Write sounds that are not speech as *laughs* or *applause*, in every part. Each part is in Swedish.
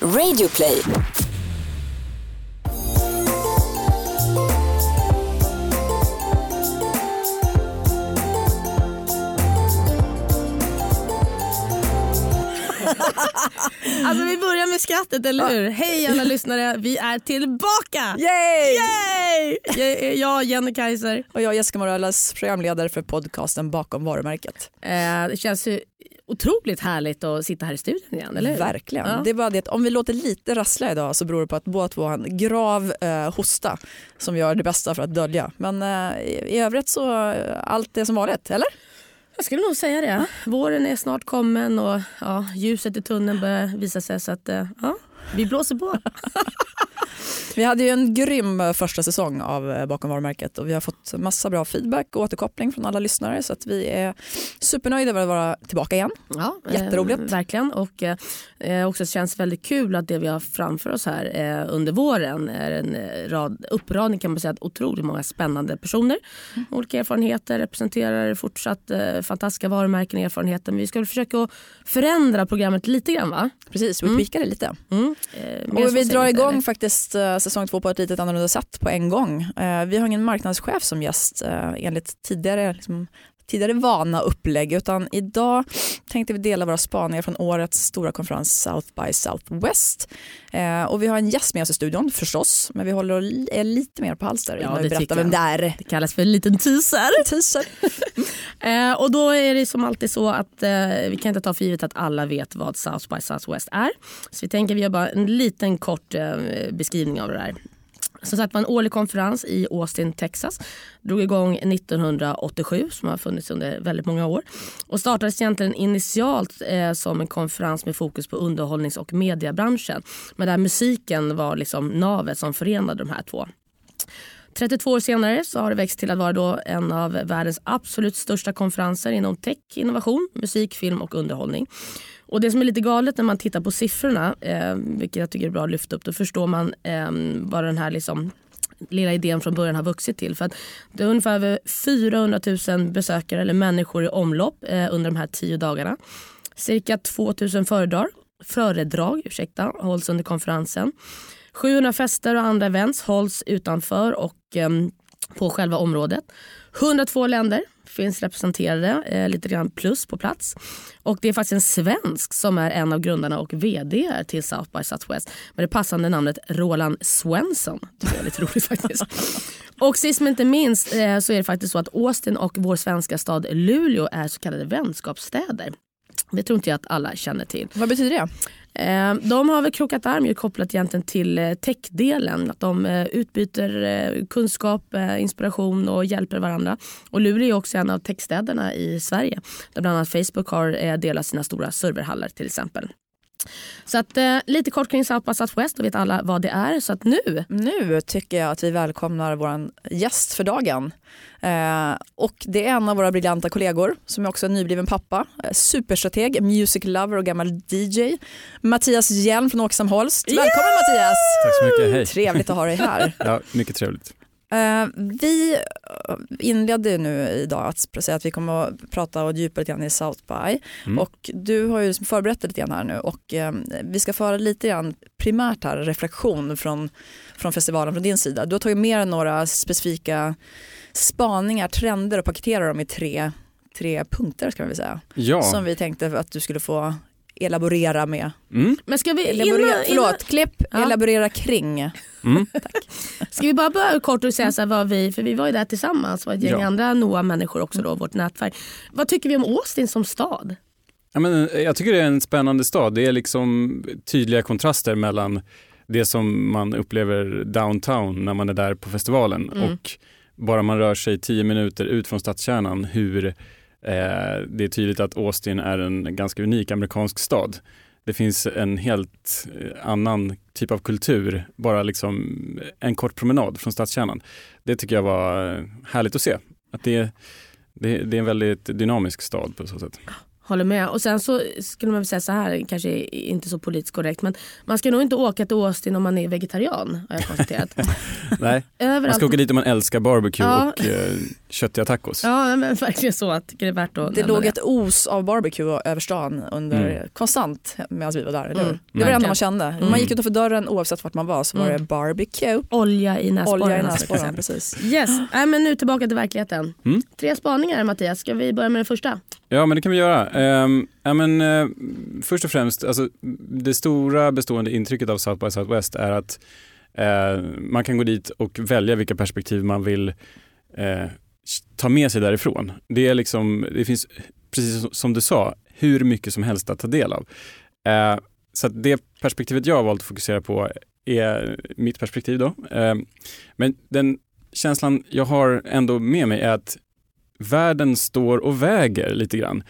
Radioplay. *laughs* Alltså vi börjar med skrattet, eller hur? Hej alla lyssnare, vi är tillbaka! Yay! Yay! Jag, jag Jenny Kaiser. Och jag Jessica Morales, programledare för podcasten Bakom varumärket. Eh, det känns ju otroligt härligt att sitta här i studion igen, eller hur? Verkligen. Ja. Det är bara det att om vi låter lite rassla idag så beror det på att båda två har en grav eh, hosta som vi gör det bästa för att dölja. Men eh, i, i övrigt så eh, allt är som vanligt, eller? Jag skulle nog säga det. Våren är snart kommen och ja, ljuset i tunneln börjar visa sig så att eh, ja, vi blåser på. *laughs* Vi hade ju en grym eh, första säsong av eh, Bakom varumärket och vi har fått massa bra feedback och återkoppling från alla lyssnare så att vi är supernöjda med att vara tillbaka igen. Ja, Jätteroligt. Eh, verkligen. Och eh, också känns väldigt kul att det vi har framför oss här eh, under våren är en eh, rad, uppradning kan man säga, otroligt många spännande personer. Mm. Olika erfarenheter, representerar fortsatt eh, fantastiska varumärken och erfarenheter. Men vi ska väl försöka förändra programmet lite grann va? Precis, vi Mm. tweakar det lite. Mm. Eh, Och vi drar igång eller? faktiskt eh, säsong två på ett litet annorlunda sätt på en gång. Eh, Vi har ingen marknadschef som gäst eh, enligt tidigare, liksom, tidigare vana upplägg utan idag tänkte vi dela våra spaningar från årets stora konferens South by Southwest. Eh, Och vi har en gäst med oss i studion förstås men vi håller är lite mer på halster Ja, innan vi det berättar vem det är. Det kallas för en liten teaser. *laughs* Teaser. *laughs* Eh, och då är det som alltid så att eh, vi kan inte ta för givet att alla vet vad South by Southwest är. Så vi tänker vi gör bara en liten kort eh, beskrivning av det där. Som sagt var en årlig konferens i Austin, Texas. Drog igång 1987 som har funnits under väldigt många år. Och startades egentligen initialt eh, som en konferens med fokus på underhållnings och mediebranschen. Men där musiken var liksom navet som förenade de här två. 32 år senare så har det växt till att vara då en av världens absolut största konferenser inom tech, innovation, musik, film och underhållning. Och Det som är lite galet när man tittar på siffrorna, eh, vilket jag tycker är bra att lyfta upp, då förstår man eh, vad den här liksom, lilla idén från början har vuxit till. För att det är ungefär 400 000 besökare eller människor i omlopp eh, under de här tio dagarna. Cirka 2 000 föredrag, föredrag ursäkta, hålls under konferensen. 700 fester och andra events hålls utanför och eh, på själva området. 102 länder finns representerade, eh, lite grann plus på plats. Och det är faktiskt en svensk som är en av grundarna och vd till South by Southwest med det passande namnet Roland Svensson. Det är lite roligt *laughs* faktiskt. Och sist men inte minst eh, så är det faktiskt så att Austin och vår svenska stad Luleå är så kallade vänskapsstäder. Det tror inte jag att alla känner till. Vad betyder det? Eh, De har väl krokat arm kopplat egentligen till eh, techdelen. Att de eh, utbyter kunskap, inspiration och hjälper varandra. Och Luleå är också en av techstäderna i Sverige. Där bland annat Facebook har delat sina stora serverhallar till exempel. Så att, eh, lite kort kring South by Southwest, då vet alla vad det är. Så att nu, Nu tycker jag att vi välkomnar vår gäst för dagen. Eh, och det är en av våra briljanta kollegor som är också en nybliven pappa, eh, superstrateg, music lover och gammal DJ. Mattias Hjelm från Åkesson Holst. Välkommen Mattias! Tack så mycket, hej. Trevligt att ha dig här. *laughs* Ja, mycket trevligt. Eh, vi eh, inledde nu idag att säga att vi kommer att prata och djupa lite grann i South by. Mm. Och du har ju liksom förberett dig lite grann här nu och eh, vi ska föra lite grann primärt här reflektion från, från festivalen från din sida. Du har tagit med dig några specifika spaningar, trender och paketerat dem i tre, tre punkter man väl säga. Ja, Som vi tänkte att du skulle få elaborera med. mm, men ska vi, Elaborera, innan, förlåt, innan, klipp, Ja. elaborera kring. mm. *laughs* ska vi bara börja kort och säga så här vad vi, för vi var ju där tillsammans, var ett gäng Ja. andra NOA-människor också då, vårt nätverk. Vad tycker vi om Austin som stad? Ja, men, eh, jag tycker det är en spännande stad. Det är liksom tydliga kontraster mellan det som man upplever downtown när man är där på festivalen Mm. och bara man rör sig tio minuter ut från stadskärnan hur Eh, det är tydligt att Austin är en ganska unik amerikansk stad. Det finns en helt eh, annan typ av kultur, bara liksom en kort promenad från stadskärnan. Det tycker jag var eh, härligt att se. Att det, det, det är en väldigt dynamisk stad på så sätt. Ah. Håller med. Och sen så skulle man väl säga så här, kanske inte så politiskt korrekt, men man ska nog inte åka till Austin om man är vegetarian har jag konstaterat. *laughs* Nej, man Överallt. ska åka dit om man älskar barbecue Ja. och eh, köttiga tacos. Ja men verkligen så. att Det är värt att Det låg ett os av barbecue över stan under, Mm. konstant medan vi var där. Eller hur? Mm. Det var det enda man kände. Mm. Man gick utanför dörren oavsett vart man var så var Mm. det barbecue. Olja i näsborrarna. Olja i kan Precis. Yes, Nej, men nu tillbaka till verkligheten. Mm. Tre spaningar Mattias, ska vi börja med den första? Ja, men det kan vi göra. Ehm, ja, men, eh, först och främst, alltså, det stora bestående intrycket av South by Southwest är att eh, man kan gå dit och välja vilka perspektiv man vill eh, ta med sig därifrån. Det, är liksom, det finns, precis som- som du sa, hur mycket som helst att ta del av. Eh, så att det perspektivet jag har valt att fokusera på är mitt perspektiv. Då. Eh, men den känslan jag har ändå med mig är att världen står och väger lite grann.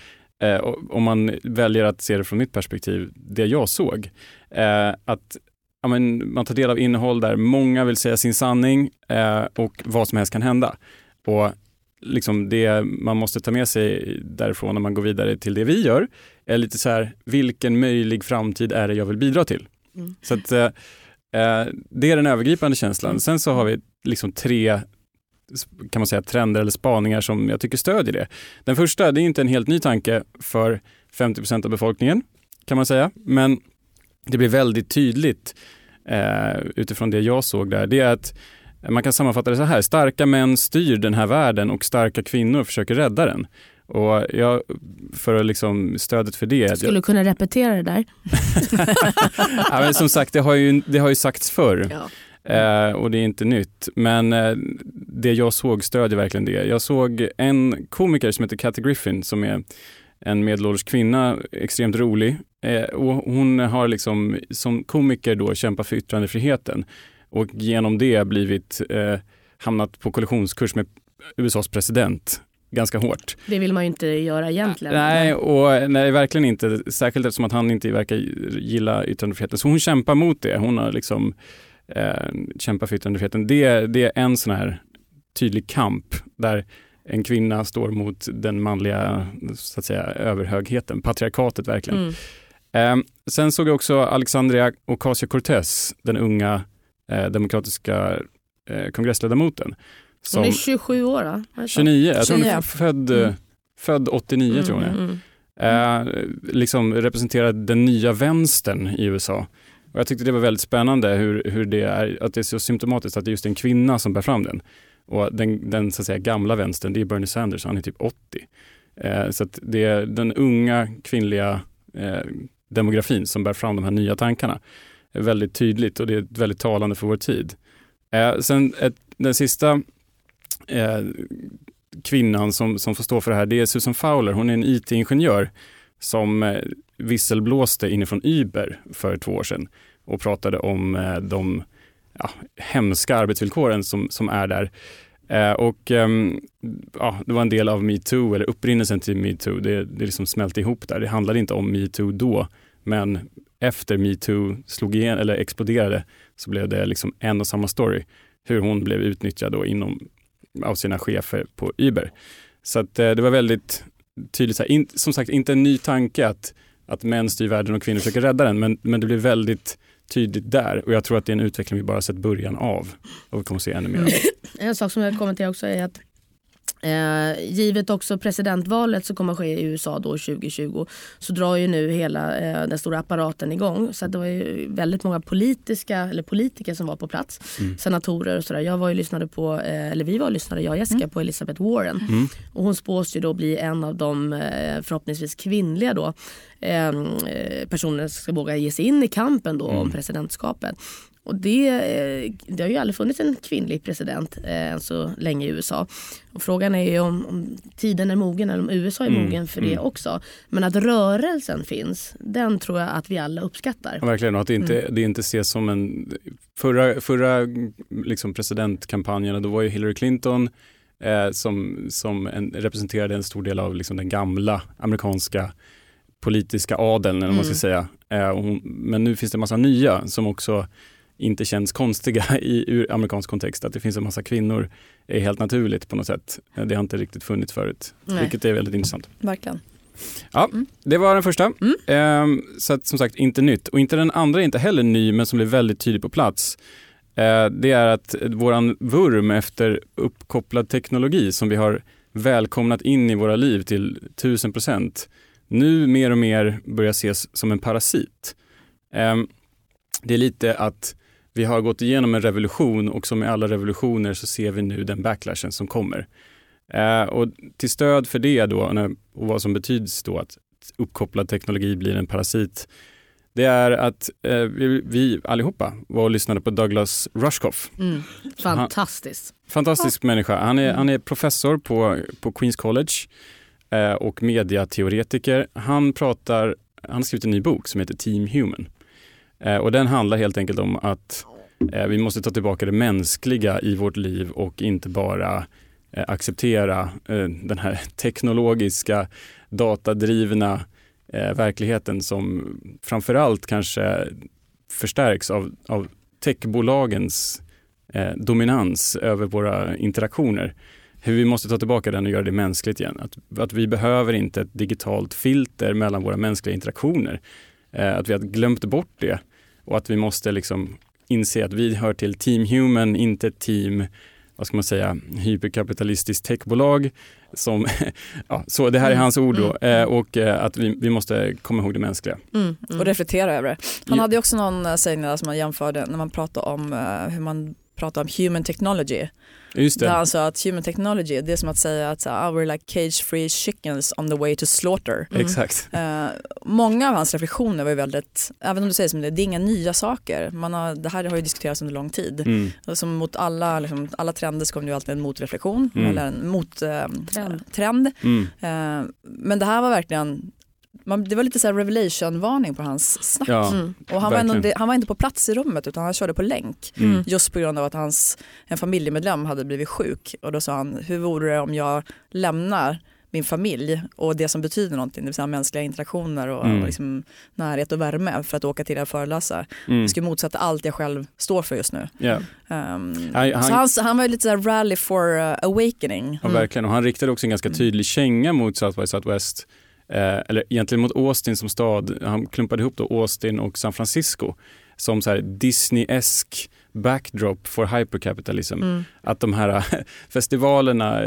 Eh, och- om man väljer att se det från mitt perspektiv, det jag såg. Eh, att ja, men, man tar del av innehåll där många vill säga sin sanning eh, och vad som helst kan hända. Och liksom det man måste ta med sig därifrån när man går vidare till det vi gör är lite så här, vilken möjlig framtid är det jag vill bidra till? Mm. Så att, eh, eh, det är den övergripande känslan. Sen så har vi liksom tre kan man säga, trender eller spaningar som jag tycker stödjer det. Den första, det är inte en helt ny tanke för 50% av befolkningen kan man säga, men det blir väldigt tydligt eh, utifrån det jag såg där. Det är att man kan sammanfatta det så här, starka män styr den här världen och starka kvinnor försöker rädda den. Och jag, för att liksom stödet för det. Skulle du kunna repetera det där? *laughs* ja, men som sagt, det har ju, det har ju sagts förr. Ja. Eh, och det är inte nytt. Men eh, det jag såg stödjer verkligen det. Jag såg en komiker som heter Kathy Griffin som är en medelålders kvinna, extremt rolig. Eh, och hon har liksom som komiker då kämpat för yttrandefriheten och genom det blivit eh, hamnat på kollisionskurs med USAs president ganska hårt. Det vill man ju inte göra egentligen. Nej, och nej, verkligen inte. Särskilt eftersom att han inte verkar gilla yttrandefriheten. Så hon kämpar mot det. Hon har liksom eh, kämpat för yttrandefriheten. Det, det är en sån här tydlig kamp där en kvinna står mot den manliga så att säga, överhögheten, patriarkatet verkligen. Mm. Eh, sen såg jag också Alexandria Ocasio-Cortez, den unga eh, demokratiska eh, kongressledamoten. Hon är Som, 27 år va? Är det så? 29, jag tror hon är 29. f- född, Mm. född 89 tror jag. Mm, mm. Eh, liksom representerar den nya vänstern i USA. Och jag tyckte det var väldigt spännande hur, hur det är, att det är så symptomatiskt att det är just en kvinna som bär fram den. Och den, den så att säga, gamla vänstern, det är Bernie Sanders, han är typ 80. Eh, så att det är den unga kvinnliga eh, demografin som bär fram de här nya tankarna. är väldigt tydligt och det är väldigt talande för vår tid. Eh, sen ett, den sista eh, kvinnan som, som får stå för det här, det är Susan Fowler. Hon är en IT-ingenjör som eh, visselblåste inifrån Uber för två år sedan och pratade om eh, de ja, hemska arbetsvillkoren som, som är där. Eh, och ehm, ja, Det var en del av metoo, eller upprinnelsen till metoo. Det, det liksom smälte ihop där. Det handlade inte om metoo då, men efter metoo slog igen, eller exploderade så blev det liksom en och samma story. Hur hon blev utnyttjad då inom, av sina chefer på Uber. Så att, eh, det var väldigt tydligt, så här, in, som sagt inte en ny tanke att, att män styr världen och kvinnor försöker rädda den, men, men det blir väldigt tydligt där och jag tror att det är en utveckling vi bara sett början av och vi kommer att se ännu mer. av. En sak som jag kommenterar också är att Eh, givet också presidentvalet som kommer att ske i USA då 2020 så drar ju nu hela eh, den stora apparaten igång. Så det var ju väldigt många politiska, eller politiker som var på plats. Mm. Senatorer och sådär. Jag var ju lyssnade på, eh, eller vi var och lyssnade, jag och Jessica, på Elizabeth Warren. Mm. Och hon spås ju då bli en av de eh, förhoppningsvis kvinnliga då, eh, personer som ska våga ge sig in i kampen då om Mm. presidentskapet. Och det, eh, det har ju aldrig funnits en kvinnlig president eh, än så länge i USA. Och frågan är ju om, om tiden är mogen eller om USA är Mm, mogen för det mm. också. Men att rörelsen finns, den tror jag att vi alla uppskattar. Ja, verkligen, och att det inte, det inte ses som en... Förra, förra liksom presidentkampanjerna, då var ju Hillary Clinton eh, som, som en, representerade en stor del av liksom den gamla amerikanska politiska adeln, eller vad man ska säga. Eh, hon, men nu finns det en massa nya som också inte känns konstiga i ur amerikansk kontext. Att det finns en massa kvinnor är helt naturligt på något sätt. Eh, Det har inte riktigt funnits förut, Nej. vilket är väldigt intressant. Verkligen. Det var den första. Mm. Ehm, så att, som sagt inte nytt. Och inte den andra är inte heller ny men som blir väldigt tydlig på plats Eh, det är att våran vurm efter uppkopplad teknologi som vi har välkomnat in i våra liv till tusen procent nu mer och mer börjar ses som en parasit. Ehm, det är lite att vi har gått igenom en revolution och som i alla revolutioner så ser vi nu den backlashen som kommer. Eh, och till stöd för det då, och vad som betyds då att uppkopplad teknologi blir en parasit, det är att eh, vi, vi allihopa var och lyssnade på Douglas Rushkoff. Mm. Fantastiskt. Han, fantastisk ja. människa. Han är, han är professor på, på Queens College eh, och mediateoretiker. Han pratar, han har skrivit en ny bok som heter Team Human. Eh, och den handlar helt enkelt om att eh, vi måste ta tillbaka det mänskliga i vårt liv och inte bara eh, acceptera eh, den här *laughs* teknologiska, datadrivna eh, verkligheten som framförallt kanske förstärks av, av techbolagens eh, dominans över våra interaktioner. Hur vi måste ta tillbaka den och göra det mänskligt igen. Att, att vi behöver inte ett digitalt filter mellan våra mänskliga interaktioner. Eh, att vi har glömt bort det och att vi måste liksom inse att vi hör till Team Human, inte team vad ska man säga, hyperkapitalistiskt techbolag. Som, *laughs* ja, så det här är mm, hans ord då. Mm. Eh, och eh, att vi, vi måste komma ihåg det mänskliga. Mm, mm. Och reflektera över det. Han hade också någon sägning som man jämförde när man pratade om hur man pratar om human technology. Just det. Där han sa att human technology det är som att säga att uh, we're like cage free chickens on the way to slaughter. Mm. Exakt. Uh, många av hans reflektioner var ju väldigt, även om du säger som det, det är inga nya saker. Man har, det här har ju diskuterats under lång tid. Mm. Som mot alla, liksom, alla trender så kommer det ju alltid en motreflektion mm. eller en mottrend. Uh, trend. Mm. Uh, men det här var verkligen man, det var lite så revelation-varning på hans snack. Ja, mm. Och han, var ändå, han var inte på plats i rummet utan han körde på länk. Mm. Just på grund av att hans, en familjemedlem hade blivit sjuk. Och då sa han, hur vore det om jag lämnar min familj och det som betyder någonting, det vill säga mänskliga interaktioner och, mm. och liksom närhet och värme för att åka till och föreläsa. Mm. Jag skulle motsätta allt jag själv står för just nu. Yeah. Um, han, så han, han, var lite så rally for uh, awakening. Ja, verkligen, och han riktade också en ganska mm. tydlig känga mot South by Southwest eh, eller egentligen mot Austin som stad. Han klumpade ihop då Austin och San Francisco som så här Disney-esk backdrop for hypercapitalism. Mm. Att de här *laughs* festivalerna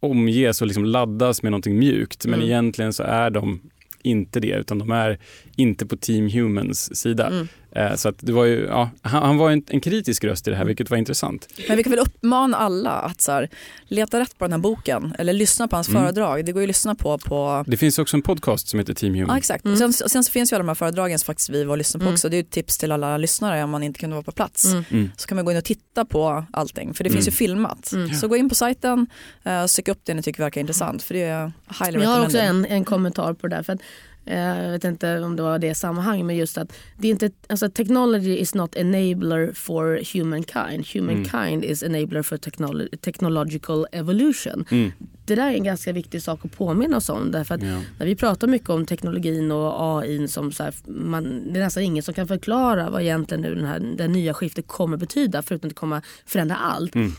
omges och liksom laddas med någonting mjukt men mm. egentligen så är de inte det utan de är inte på Team Humans sida. Mm. Eh, så att det var ju, ja, han, han var en, en, kritisk röst i det här vilket var intressant. Men vi kan väl uppmana alla att så här, leta rätt på den här boken eller lyssna på hans mm. föredrag. Det går ju att lyssna på, på... Det finns också en podcast som heter Team Human. Ja exakt. Mm. Sen, sen, så finns ju alla de här föredragen som faktiskt vi var och lyssnade på mm. också. Det är ett tips till alla lyssnare om man inte kunde vara på plats. Mm. Mm. Så kan man gå in och titta på allting för det finns ju filmat. Så gå in på sajten, uh, sök upp det ni tycker verkar intressant för det är highly Jag har också en, en kommentar på det där. För Eh, jag vet inte om det var det sammanhang men just att det är inte, alltså, technology is not enabler for humankind. Humankind mm. is enabler for technolo technological evolution. Mm. Det där är en ganska viktig sak att påminna oss om. Därför att ja. när vi pratar mycket om teknologin och AI som så här, man, det är nästan ingen som kan förklara vad egentligen nu den här, det nya skiftet kommer betyda förutom att det kommer förändra allt. Mm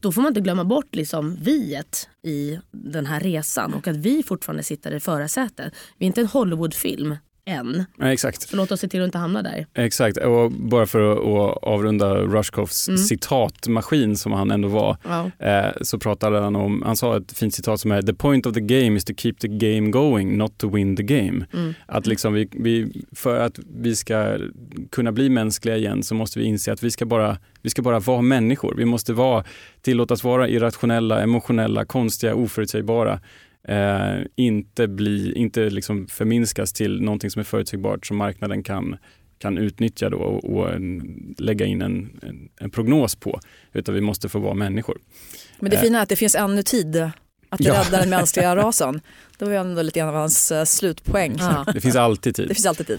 då får man inte glömma bort liksom viet i den här resan och att vi fortfarande sitter i förarsätet. Vi är inte en Hollywoodfilm än. Ja, exakt. Så låt oss se till att inte hamna där. Exakt, och bara för att, avrunda Rushkoffs mm. citatmaskin som han ändå var, ja. eh, så pratade han om, han sa ett fint citat som är “The point of the game is to keep the game going, not to win the game”. Mm. Att liksom vi, vi, för att vi ska kunna bli mänskliga igen så måste vi inse att vi ska bara, vi ska bara vara människor. Vi måste vara, tillåtas vara irrationella, emotionella, konstiga, oförutsägbara eh, inte, bli, inte liksom förminskas till någonting som är förutsägbart som marknaden kan, kan utnyttja då och, och lägga in en, en, en, prognos på. Utan vi måste få vara människor. Men det eh. fina är att det finns ännu tid att ja. rädda den mänskliga *laughs* rasen. Det var ju ändå lite grann av hans uh, slutpoäng. Ja. Det finns alltid tid. Det finns alltid tid.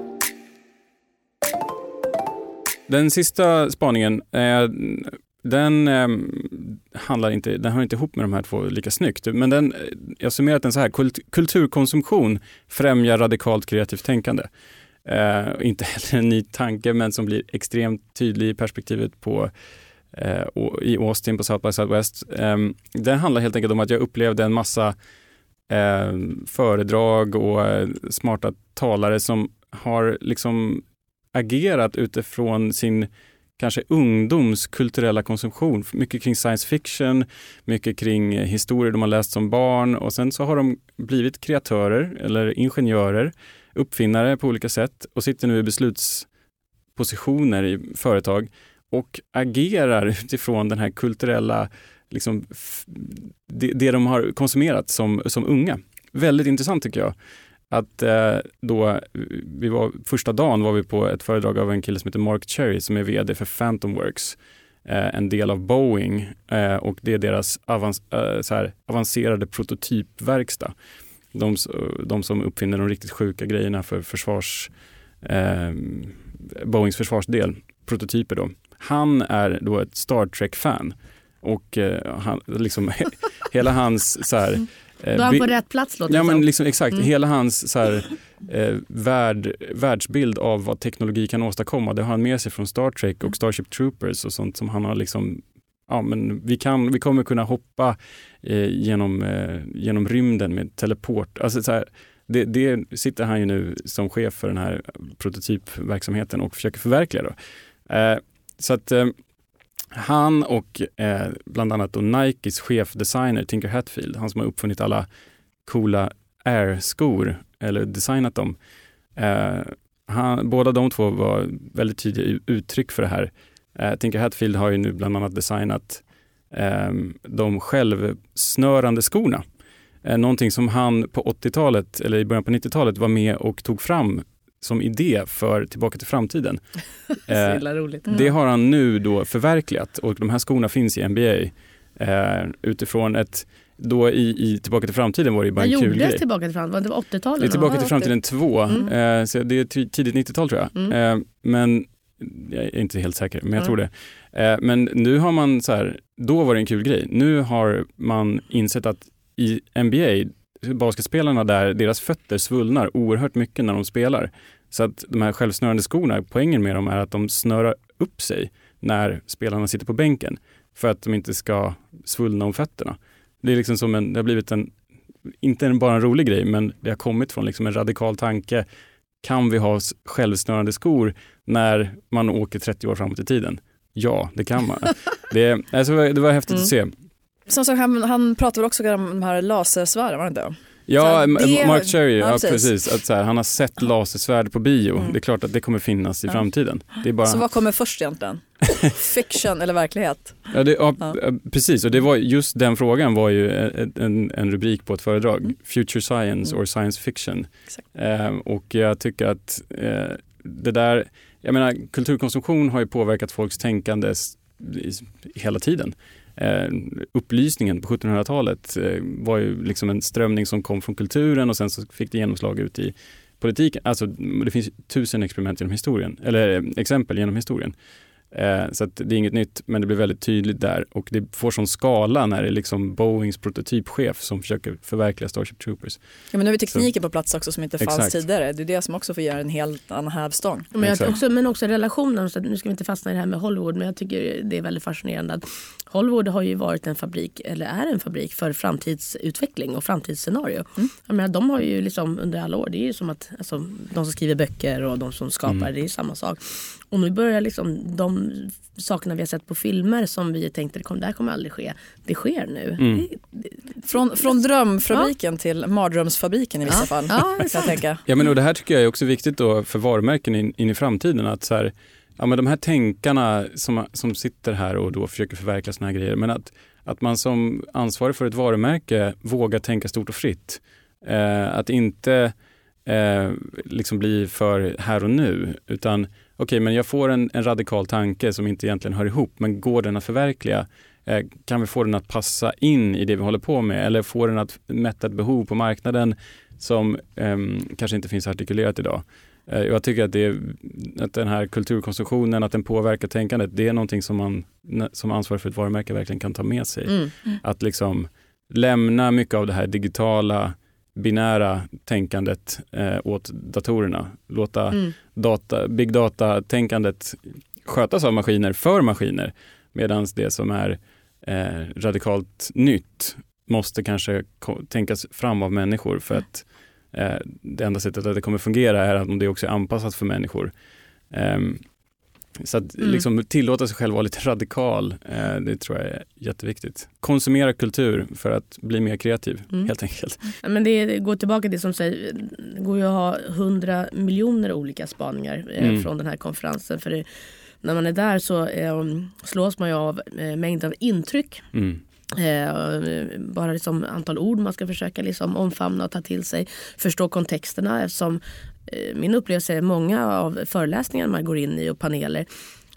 Den sista spaningen, eh, den, eh, handlar inte, den hör inte ihop med de här två lika snyggt. Men den, eh, jag summerar summerat den så här, kult, kulturkonsumtion främjar radikalt kreativt tänkande. Eh, inte heller en ny tanke, men som blir extremt tydlig i perspektivet på eh, i Austin på South by Southwest. Eh, den handlar helt enkelt om att jag upplevde en massa eh, föredrag och eh, smarta talare som har liksom agerat utifrån sin kanske ungdoms kulturella konsumtion. Mycket kring science fiction, mycket kring eh, historier de har läst som barn och sen så har de blivit kreatörer eller ingenjörer, uppfinnare på olika sätt och sitter nu i beslutspositioner i företag och agerar *laughs* utifrån den här kulturella, liksom, det, det de har konsumerat som, som unga. Väldigt intressant tycker jag att eh, då, vi var, första dagen var vi på ett föredrag av en kille som heter Mark Cherry som är vd för Phantom Works, eh, en del av Boeing eh, och det är deras avans, eh, så här, avancerade prototypverkstad. De, de, som uppfinner de riktigt sjuka grejerna för försvars, eh, Boeings försvarsdel, prototyper då. Han är då ett Star Trek-fan och eh, han, liksom, *laughs* hela hans så här, mm. Då är han på rätt plats låter Ja men liksom, exakt, mm. hela hans så här, eh, värld, världsbild av vad teknologi kan åstadkomma, det har han med sig från Star Trek och mm. Starship Troopers och sånt som han har liksom Ja, men vi, kan, vi kommer kunna hoppa eh, genom, eh, genom rymden med teleport. Alltså, så här, det, det, sitter han ju nu som chef för den här prototypverksamheten och försöker förverkliga. Då. Eh, så att eh, han och eh, bland annat då Nikes chefdesigner Tinker Hatfield, han som har uppfunnit alla coola Air-skor eller designat dem. Eh, han, båda de två var väldigt tydliga uttryck för det här. Eh, Tinker Hatfield har ju nu bland annat designat eh, de självsnörande skorna. Eh, någonting som han på 80-talet eller i början på 90-talet var med och tog fram som idé för Tillbaka till framtiden. *laughs* eh, roligt. Det har han nu då förverkligat och de här skorna finns i NBA eh, utifrån ett då i, i Tillbaka till framtiden var det bara en kul grej. Tillbaka till framtiden? Var det 80-talet? Det är Tillbaka till framtiden 2. Mm. Eh, så det är tidigt 90-tal tror jag. Mm. Eh, men jag är inte helt säker, men jag mm. tror det. Eh, men nu har man så här, då var det en kul grej. Nu har man insett att i NBA, basketspelarna där, deras fötter svullnar oerhört mycket när de spelar. Så att de här självsnörande skorna, poängen med dem är att de snörar upp sig när spelarna sitter på bänken för att de inte ska svullna om fötterna. Det är liksom som en, det har blivit en, inte bara en rolig grej, men det har kommit från liksom en radikal tanke. Kan vi ha självsnörande skor när man åker 30 år framåt i tiden? Ja, det kan man. *laughs* det, alltså, det var häftigt mm. att se. Som sagt, han, han pratar väl också om de här lasersvärden, var det inte? Ja, det... Mark Cherry, ja, precis. precis. Att så här, han har sett lasersvärd på bio. Mm. Det är klart att det kommer finnas i ja. framtiden. Det är bara... Så vad kommer först egentligen? *laughs* Fiction eller verklighet? Ja, det, ja, ja, precis. Och det var, just den frågan var ju en, en, en rubrik på ett föredrag. Mm. Future Science mm. or Science Fiction. Eh, och jag tycker att eh, det där, jag menar kulturkonsumtion har ju påverkat folks tänkande hela tiden. Eh, upplysningen på 1700-talet eh, var ju liksom en strömning som kom från kulturen och sen så fick det genomslag ut i politiken. Alltså det finns tusen experiment genom historien, eller eh, exempel genom historien. Eh, så det är inget nytt, men det blir väldigt tydligt där och det får sån skala när det är liksom Boeings prototypchef som försöker förverkliga Starship Troopers. Ja, men nu har vi tekniken så. på plats också som inte fanns Exakt. tidigare. Det är det som också får göra en helt annan hävstång. Men, också, men också relationen, så nu ska vi inte fastna i det här med Hollywood, men jag tycker det är väldigt fascinerande att Hollywood har ju varit en fabrik, eller är en fabrik för framtidsutveckling och framtidsscenario. Mm. Jag menar, de har ju liksom under alla år, det är ju som att alltså, de som skriver böcker och de som skapar, mm. det är samma sak. Och nu börjar liksom de sakerna vi har sett på filmer som vi tänkte det, det här kommer aldrig ske. Det sker nu. Mm. Det, det, från, från drömfabriken ja. till mardrömsfabriken i vissa ja. fall. Ja, jag tänka. ja, men och det här tycker jag är också viktigt då för varumärken in, in i framtiden. Att så här, ja, men de här tänkarna som, som sitter här och då försöker förverkliga såna här grejer. Men att, att man som ansvarig för ett varumärke vågar tänka stort och fritt. Eh, att inte eh, liksom bli för här och nu, utan okay, men jag får en, en, radikal tanke som inte egentligen hör ihop, men går den att förverkliga? Eh, kan vi få den att passa in i det vi håller på med eller få den att mätta ett behov på marknaden som eh, kanske inte finns artikulerat idag? Eh, jag tycker att, det, att den här kulturkonsumtionen, att den påverkar tänkandet, det är någonting som man som ansvarig för ett varumärke verkligen kan ta med sig. Mm. Mm. Att liksom lämna mycket av det här digitala, binära tänkandet eh, åt datorerna. Låta mm. data, big data-tänkandet skötas av maskiner för maskiner. Medan det som är eh, radikalt nytt måste kanske tänkas fram av människor för att eh, det enda sättet att det kommer fungera är om det också är anpassat för människor. Um, så att mm. liksom, tillåta sig själv vara lite *laughs* radikal, eh, det tror jag är jätteviktigt. Konsumera kultur för att bli mer kreativ, mm. helt enkelt. Men det, går tillbaka till det som säger, det går ju att ha hundra miljoner olika spaningar eh, mm. från den här konferensen. För det, när man är där så eh, slås man ju av eh, mängden av intryck. Mm. Eh, bara liksom antal ord man ska försöka liksom omfamna och ta till sig. Förstå kontexterna eftersom min upplevelse är många av föreläsningarna man går in i och paneler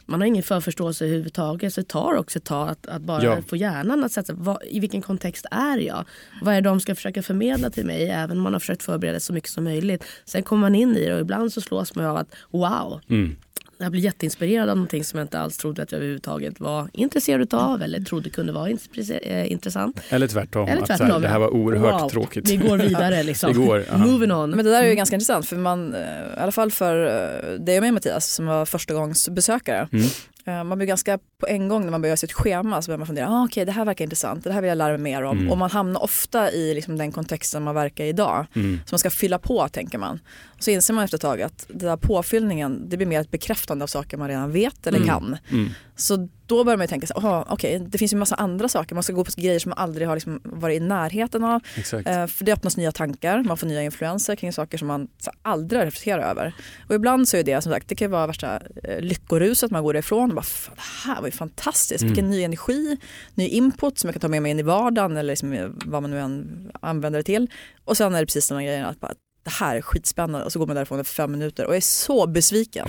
man har ingen förförståelse överhuvudtaget så det tar också ett tag att, att bara ja. få hjärnan att sätta vad, i vilken kontext är jag? Vad är det de ska försöka förmedla till mig även om man har försökt förbereda så mycket som möjligt. Sen kommer man in i det och ibland så slås man av att wow, mm jag blir jätteinspirerad av någonting som jag inte alls trodde att jag överhuvudtaget var intresserad av eller trodde kunde vara eh, intressant. Eller tvärtom, eller tvärtom att här, det här var oerhört wow, tråkigt. Vi går vidare *laughs* liksom. det går, Moving on. Men det där är ju ganska intressant för man, eh, i alla fall för eh, dig och mig Mattias som var första gångs besökare. Mm. Man blir ganska på en gång när man börjar sitt schema så börjar man fundera, ah, okej okay, det här verkar intressant, det här vill jag lära mig mer om. Mm. Och man hamnar ofta i liksom, den kontexten man verkar i idag. Mm. Så man ska fylla på tänker man. Så inser man efter ett tag att den där påfyllningen det blir mer ett bekräftande av saker man redan vet eller mm. kan. Mm. Så då börjar man ju tänka så okej okay, det finns ju massa andra saker, man ska gå på grejer som man aldrig har liksom varit i närheten av. Eh, för det öppnas nya tankar, man får nya influenser kring saker som man så, aldrig har reflekterat över. Och ibland så är det som sagt, det kan vara värsta eh, lyckoruset man går ifrån och bara det här var ju fantastiskt, mm. vilken ny energi, ny input som jag kan ta med mig in i vardagen eller liksom, vad man nu än använder det till. Och sen är det precis de här grejerna att bara, det här är skitspännande och så går man därifrån efter fem minuter och är så besviken.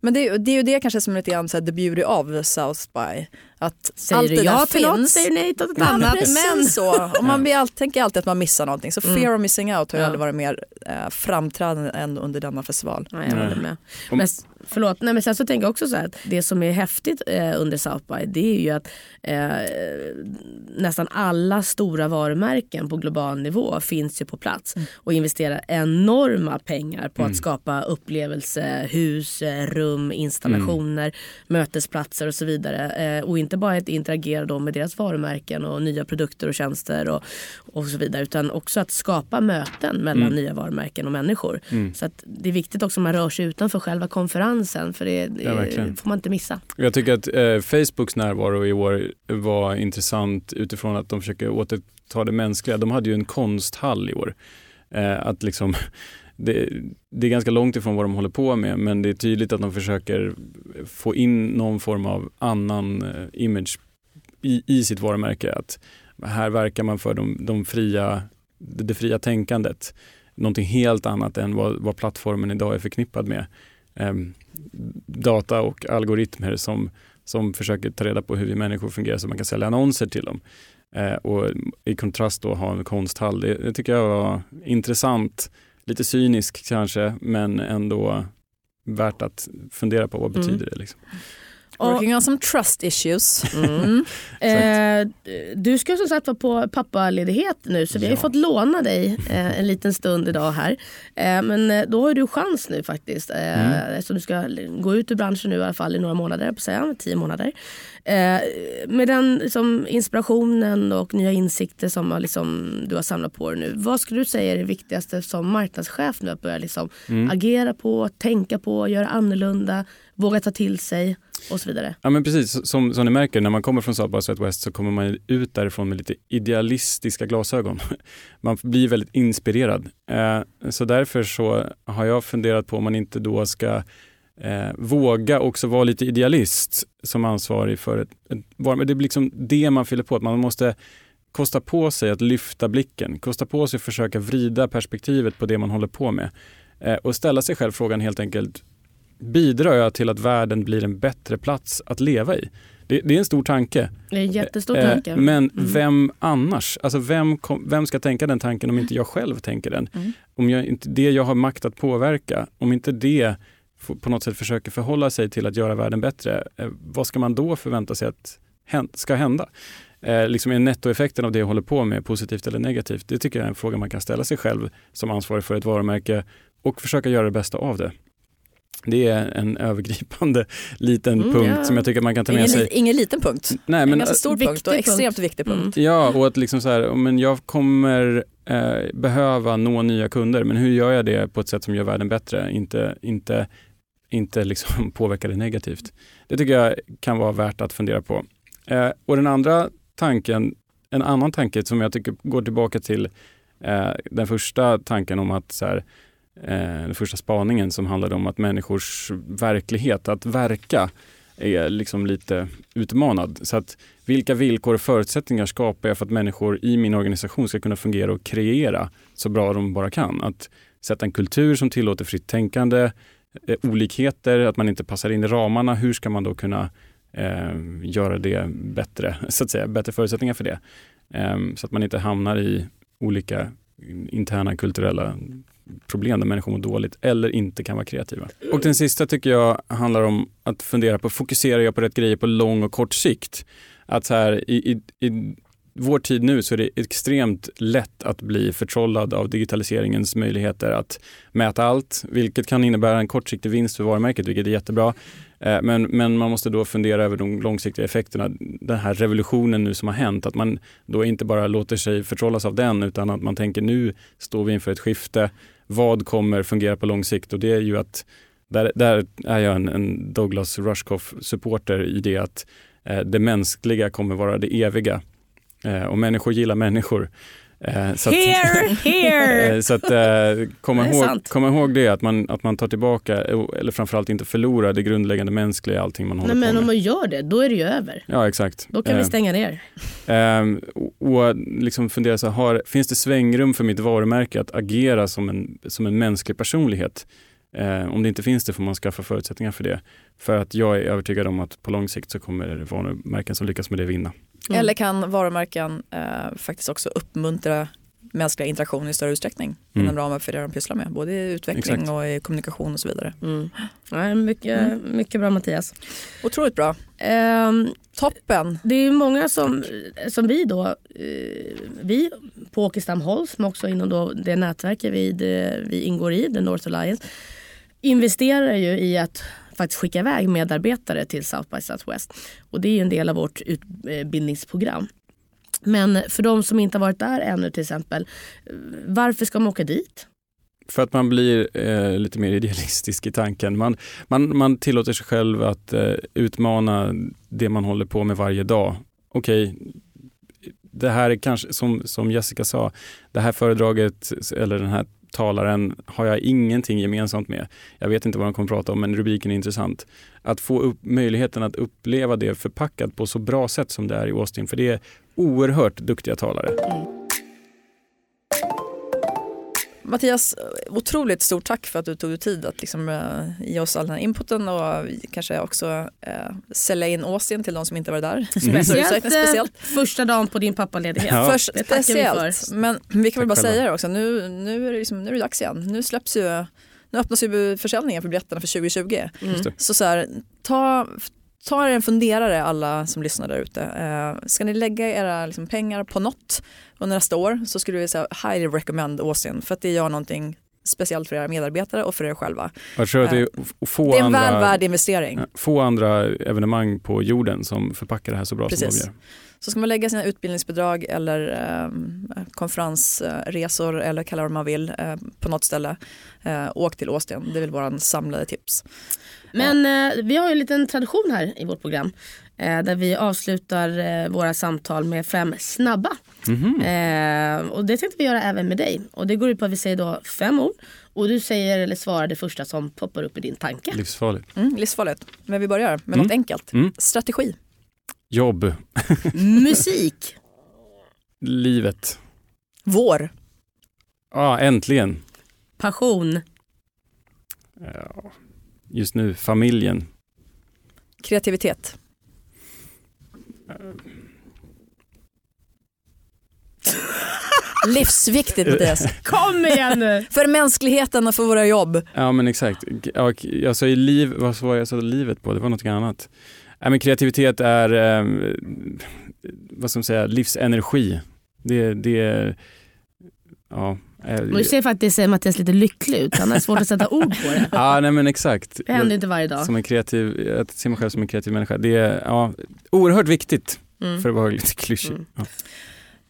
Men det, det är ju det kanske som är lite grann så här, the beauty of South by. Att säger allt du ja till finns. något säger nej till något annat. Men så, och man all, tänker alltid att man missar någonting. Så fear mm. of missing out har ju ja. aldrig varit mer eh, framträdande än under denna festival. Ja, jag håller med. Men, Förlåt, nej men sen så tänker jag också så här att det som är häftigt eh, under South by det är ju att eh, nästan alla stora varumärken på global nivå finns ju på plats mm. och investerar enorma pengar på mm. att skapa upplevelsehus, eh, rum, installationer, mm. mötesplatser och så vidare. Eh, och inte bara att interagera då med deras varumärken och nya produkter och tjänster och, och så vidare utan också att skapa möten mellan mm. nya varumärken och människor. Mm. Så att det är viktigt också att man rör sig utanför själva konferensen chansen för det, ja, får man inte missa. Jag tycker att eh, Facebooks närvaro i år var intressant utifrån att de försöker återta det mänskliga. De hade ju en konsthall i år. Eh, att liksom, *laughs* det, det, är ganska långt ifrån vad de håller på med men det är tydligt att de försöker få in någon form av annan eh, image i, i sitt varumärke. Att här verkar man för de, de fria, det fria tänkandet. Någonting helt annat än vad, vad plattformen idag är förknippad med eh, data och algoritmer som, som försöker ta reda på hur vi människor fungerar så man kan sälja annonser till dem. Eh, och i kontrast då ha en konsthall. Det, det tycker jag var intressant, lite cynisk kanske, men ändå värt att fundera på vad mm. betyder det. Liksom. Working on some trust issues. Mm. *laughs* eh, du ska som sagt vara på pappaledighet nu så vi ja. har fått låna dig eh, en liten stund idag här. Eh, men eh, då har du chans nu faktiskt. Eh, mm. Eftersom du ska gå ut ur branschen nu i alla fall i några månader, på säga, tio månader. Eh, med den liksom, inspirationen och nya insikter som liksom, du har samlat på dig nu. Vad skulle du säga är det viktigaste som marknadschef nu att börja liksom, mm. agera på, tänka på, göra annorlunda, våga ta till sig? Och så vidare. Ja men precis, som, som ni märker när man kommer från South by Southwest så kommer man ut därifrån med lite idealistiska glasögon. *laughs* Man blir väldigt inspirerad. Eh, så därför så har jag funderat på om man inte då ska eh, våga också vara lite idealist som ansvarig för ett, ett varumärke. Det är liksom det man fyller på, att man måste kosta på sig att lyfta blicken, kosta på sig att försöka vrida perspektivet på det man håller på med eh, och ställa sig själv frågan helt enkelt, bidrar jag till att världen blir en bättre plats att leva i? Det, det är en stor tanke. Det är en jättestor tanke. Men mm. vem annars? Alltså vem, kom, vem ska tänka den tanken om inte jag själv tänker den? Mm. Om jag, inte det jag har makt att påverka, om inte det på något sätt försöker förhålla sig till att göra världen bättre, eh, vad ska man då förvänta sig att ska hända? Eh, liksom är nettoeffekten av det jag håller på med positivt eller negativt? Det tycker jag är en fråga man kan ställa sig själv som ansvarig för ett varumärke och försöka göra det bästa av det. Det är en övergripande *laughs* liten mm, punkt ja. som jag tycker man kan ta med ingen, sig. Ingen liten punkt, Nej, men, en ganska stor punkt och extremt punkt. viktig punkt. Mm. Ja, och att liksom så här, men jag kommer eh, behöva nå nya kunder, men hur gör jag det på ett sätt som gör världen bättre? Inte, inte, inte liksom *laughs* påverka det negativt. Det tycker jag kan vara värt att fundera på. Eh, och den andra tanken, en annan tanke som jag tycker går tillbaka till eh, den första tanken om att så här, eh, Eh, den första spaningen som handlade om att människors verklighet, att verka, är liksom lite utmanad. Så att vilka villkor och förutsättningar skapar jag för att människor i min organisation ska kunna fungera och kreera så bra de bara kan? Att sätta en kultur som tillåter fritt tänkande, eh, olikheter, att man inte passar in i ramarna. Hur ska man då kunna eh, göra det bättre, *laughs* så att säga, bättre förutsättningar för det? Eh, så att man inte hamnar i olika interna kulturella problem där människor mår dåligt eller inte kan vara kreativa. Och den sista tycker jag handlar om att fundera på, fokuserar jag på rätt grejer på lång och kort sikt? Att så här, i, i, i vår tid nu så är det extremt lätt att bli förtrollad av digitaliseringens möjligheter att mäta allt, vilket kan innebära en kortsiktig vinst för varumärket, vilket är jättebra. Eh, men, men man måste då fundera över de långsiktiga effekterna. Den här revolutionen nu som har hänt, att man då inte bara låter sig förtrollas av den utan att man tänker nu står vi inför ett skifte. Vad kommer fungera på lång sikt? Och det är ju att där, där är jag en, en Douglas Rushkoff-supporter i det att eh, det mänskliga kommer vara det eviga. Eh, och människor gillar människor. Eh, så here, att, here! *laughs* Eh, så att eh, komma, ihåg, komma ihåg det, att man, att man tar tillbaka, eller framförallt inte förlorar det grundläggande mänskliga i allting man håller Nej, på med. Men om man gör det, då är det ju över. Ja, exakt. Då kan vi stänga ner. Eh, och liksom fundera så har, finns det svängrum för mitt varumärke att agera som en, som en mänsklig personlighet? Om det inte finns det får man skaffa förutsättningar för det. För att jag är övertygad om att på lång sikt så kommer varumärken som lyckas med det vinna. Mm. Eller kan varumärken eh, faktiskt också uppmuntra mänskliga interaktioner i större utsträckning mm. inom ramen för det de pysslar med. Både i utveckling Exakt. och i kommunikation och så vidare. Mm. Ja, mycket, mm. mycket bra Mattias. Otroligt bra. Um, Toppen. Det är många som, som vi då, uh, vi på Åkestam Holst men också inom då det nätverket vi, det, vi ingår i, The North Alliance, investerar ju i att faktiskt skicka iväg medarbetare till South by Southwest. Och det är en del av vårt utbildningsprogram. Men för de som inte har varit där ännu till exempel, varför ska man åka dit? För att man blir eh, lite mer *laughs* idealistisk i tanken. Man, man, man tillåter sig själv att eh, utmana det man håller på med varje dag. Okej, okay, det här är kanske, som, som Jessica sa, det här föredraget eller den här talaren har jag ingenting gemensamt med. Jag vet inte vad de kommer att prata om men rubriken är intressant. Att få upp möjligheten att uppleva det förpackat på så bra sätt som det är i Austin för det är oerhört duktiga talare. Mm. Mattias, otroligt stort tack för att du tog dig tid att liksom, uh, ge oss all den här inputen och kanske också uh, sälja in Austin till de som inte var där. Mm. Speciellt, speciellt. första dagen på din pappaledighet. Ja. Först, speciellt, men vi kan väl bara säga det också, nu, nu, är det liksom, nu är det dags igen. Nu släpps ju nu öppnas ju försäljningen för biljetterna för 2020. Mm. Så, så här, ta, ta er en funderare alla som lyssnar där ute. Eh, ska ni lägga era liksom, pengar på något under nästa år så skulle vi säga highly recommend Austin för att det gör någonting speciellt för era medarbetare och för er själva. Jag tror att det, är eh, få det är en andra, väl värd investering. Få andra evenemang på jorden som förpackar det här så bra Precis. som de gör. Så ska man lägga sina utbildningsbidrag eller eh, konferensresor eller kalla det vad man vill eh, på något ställe, eh, åk till Austin. Det är väl våran samlade tips. Men eh, vi har ju en liten tradition här i vårt program eh, där vi avslutar eh, våra samtal med fem snabba. Mm -hmm. och det tänkte vi göra även med dig. Och det går ut på att vi säger då fem ord och du säger eller svarar det första som poppar upp i din tanke. Livsfarligt. Mm, livsfarligt. Men vi börjar med mm. något enkelt. Mm. Strategi. Jobb. Musik. Livet. Vår. Ja, äntligen. Passion. Ja, just nu familjen. Kreativitet. *laughs* Livsviktigt Mattias. Kom igen nu! för mänskligheten och för våra jobb. Ja men exakt. Ja, jag sa ju liv, vad var jag sa livet på? Det var något annat. Ja, men kreativitet är, eh, vad ska man säga, livsenergi. Det, det ja. Nu ser faktiskt Mattias lite lycklig ut, han har svårt att sätta ord på det. *laughs* ja nej men exakt. Det händer inte varje dag. Som en kreativ, jag ser mig själv som en kreativ människa. Det är ja, oerhört viktigt mm. för att vara lite klyschig. Mm. Ja.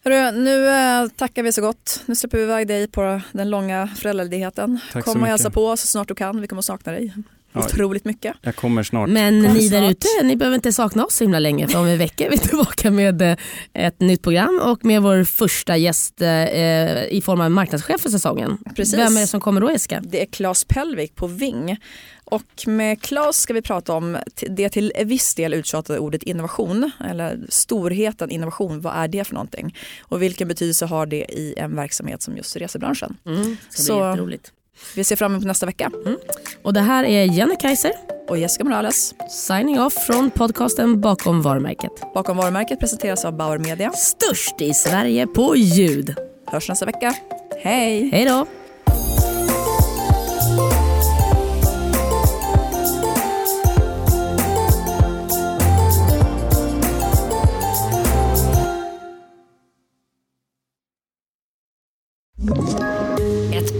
Hörru, nu äh, tackar vi så gott. Nu släpper vi iväg dig på den långa föräldraledigheten. Kom och hälsa på så snart du kan. Vi kommer att sakna dig. Ja, otroligt mycket. Jag kommer snart. Men Kom ni där ute, ni behöver inte sakna oss så himla länge för om en vecka är vi *laughs* tillbaka med eh, ett nytt program och med vår första gäst eh, i form av marknadschef för säsongen. Precis. Vem är det som kommer då Jessica? Det är Claes Pellvik på Ving. Och med Claes ska vi prata om det till viss del uttjatade ordet innovation, eller storheten innovation, vad är det för någonting? Och vilken betydelse har det i en verksamhet som just resebranschen? Mm, ska Så jätteroligt. Vi ser fram emot nästa vecka. Mm. Och det här är Jenny Kaiser och Jessica Morales. Signing off från podcasten Bakom varumärket. Bakom varumärket presenteras av Bauer Media. Störst i Sverige på ljud. Hörs nästa vecka. Hej! Hej då!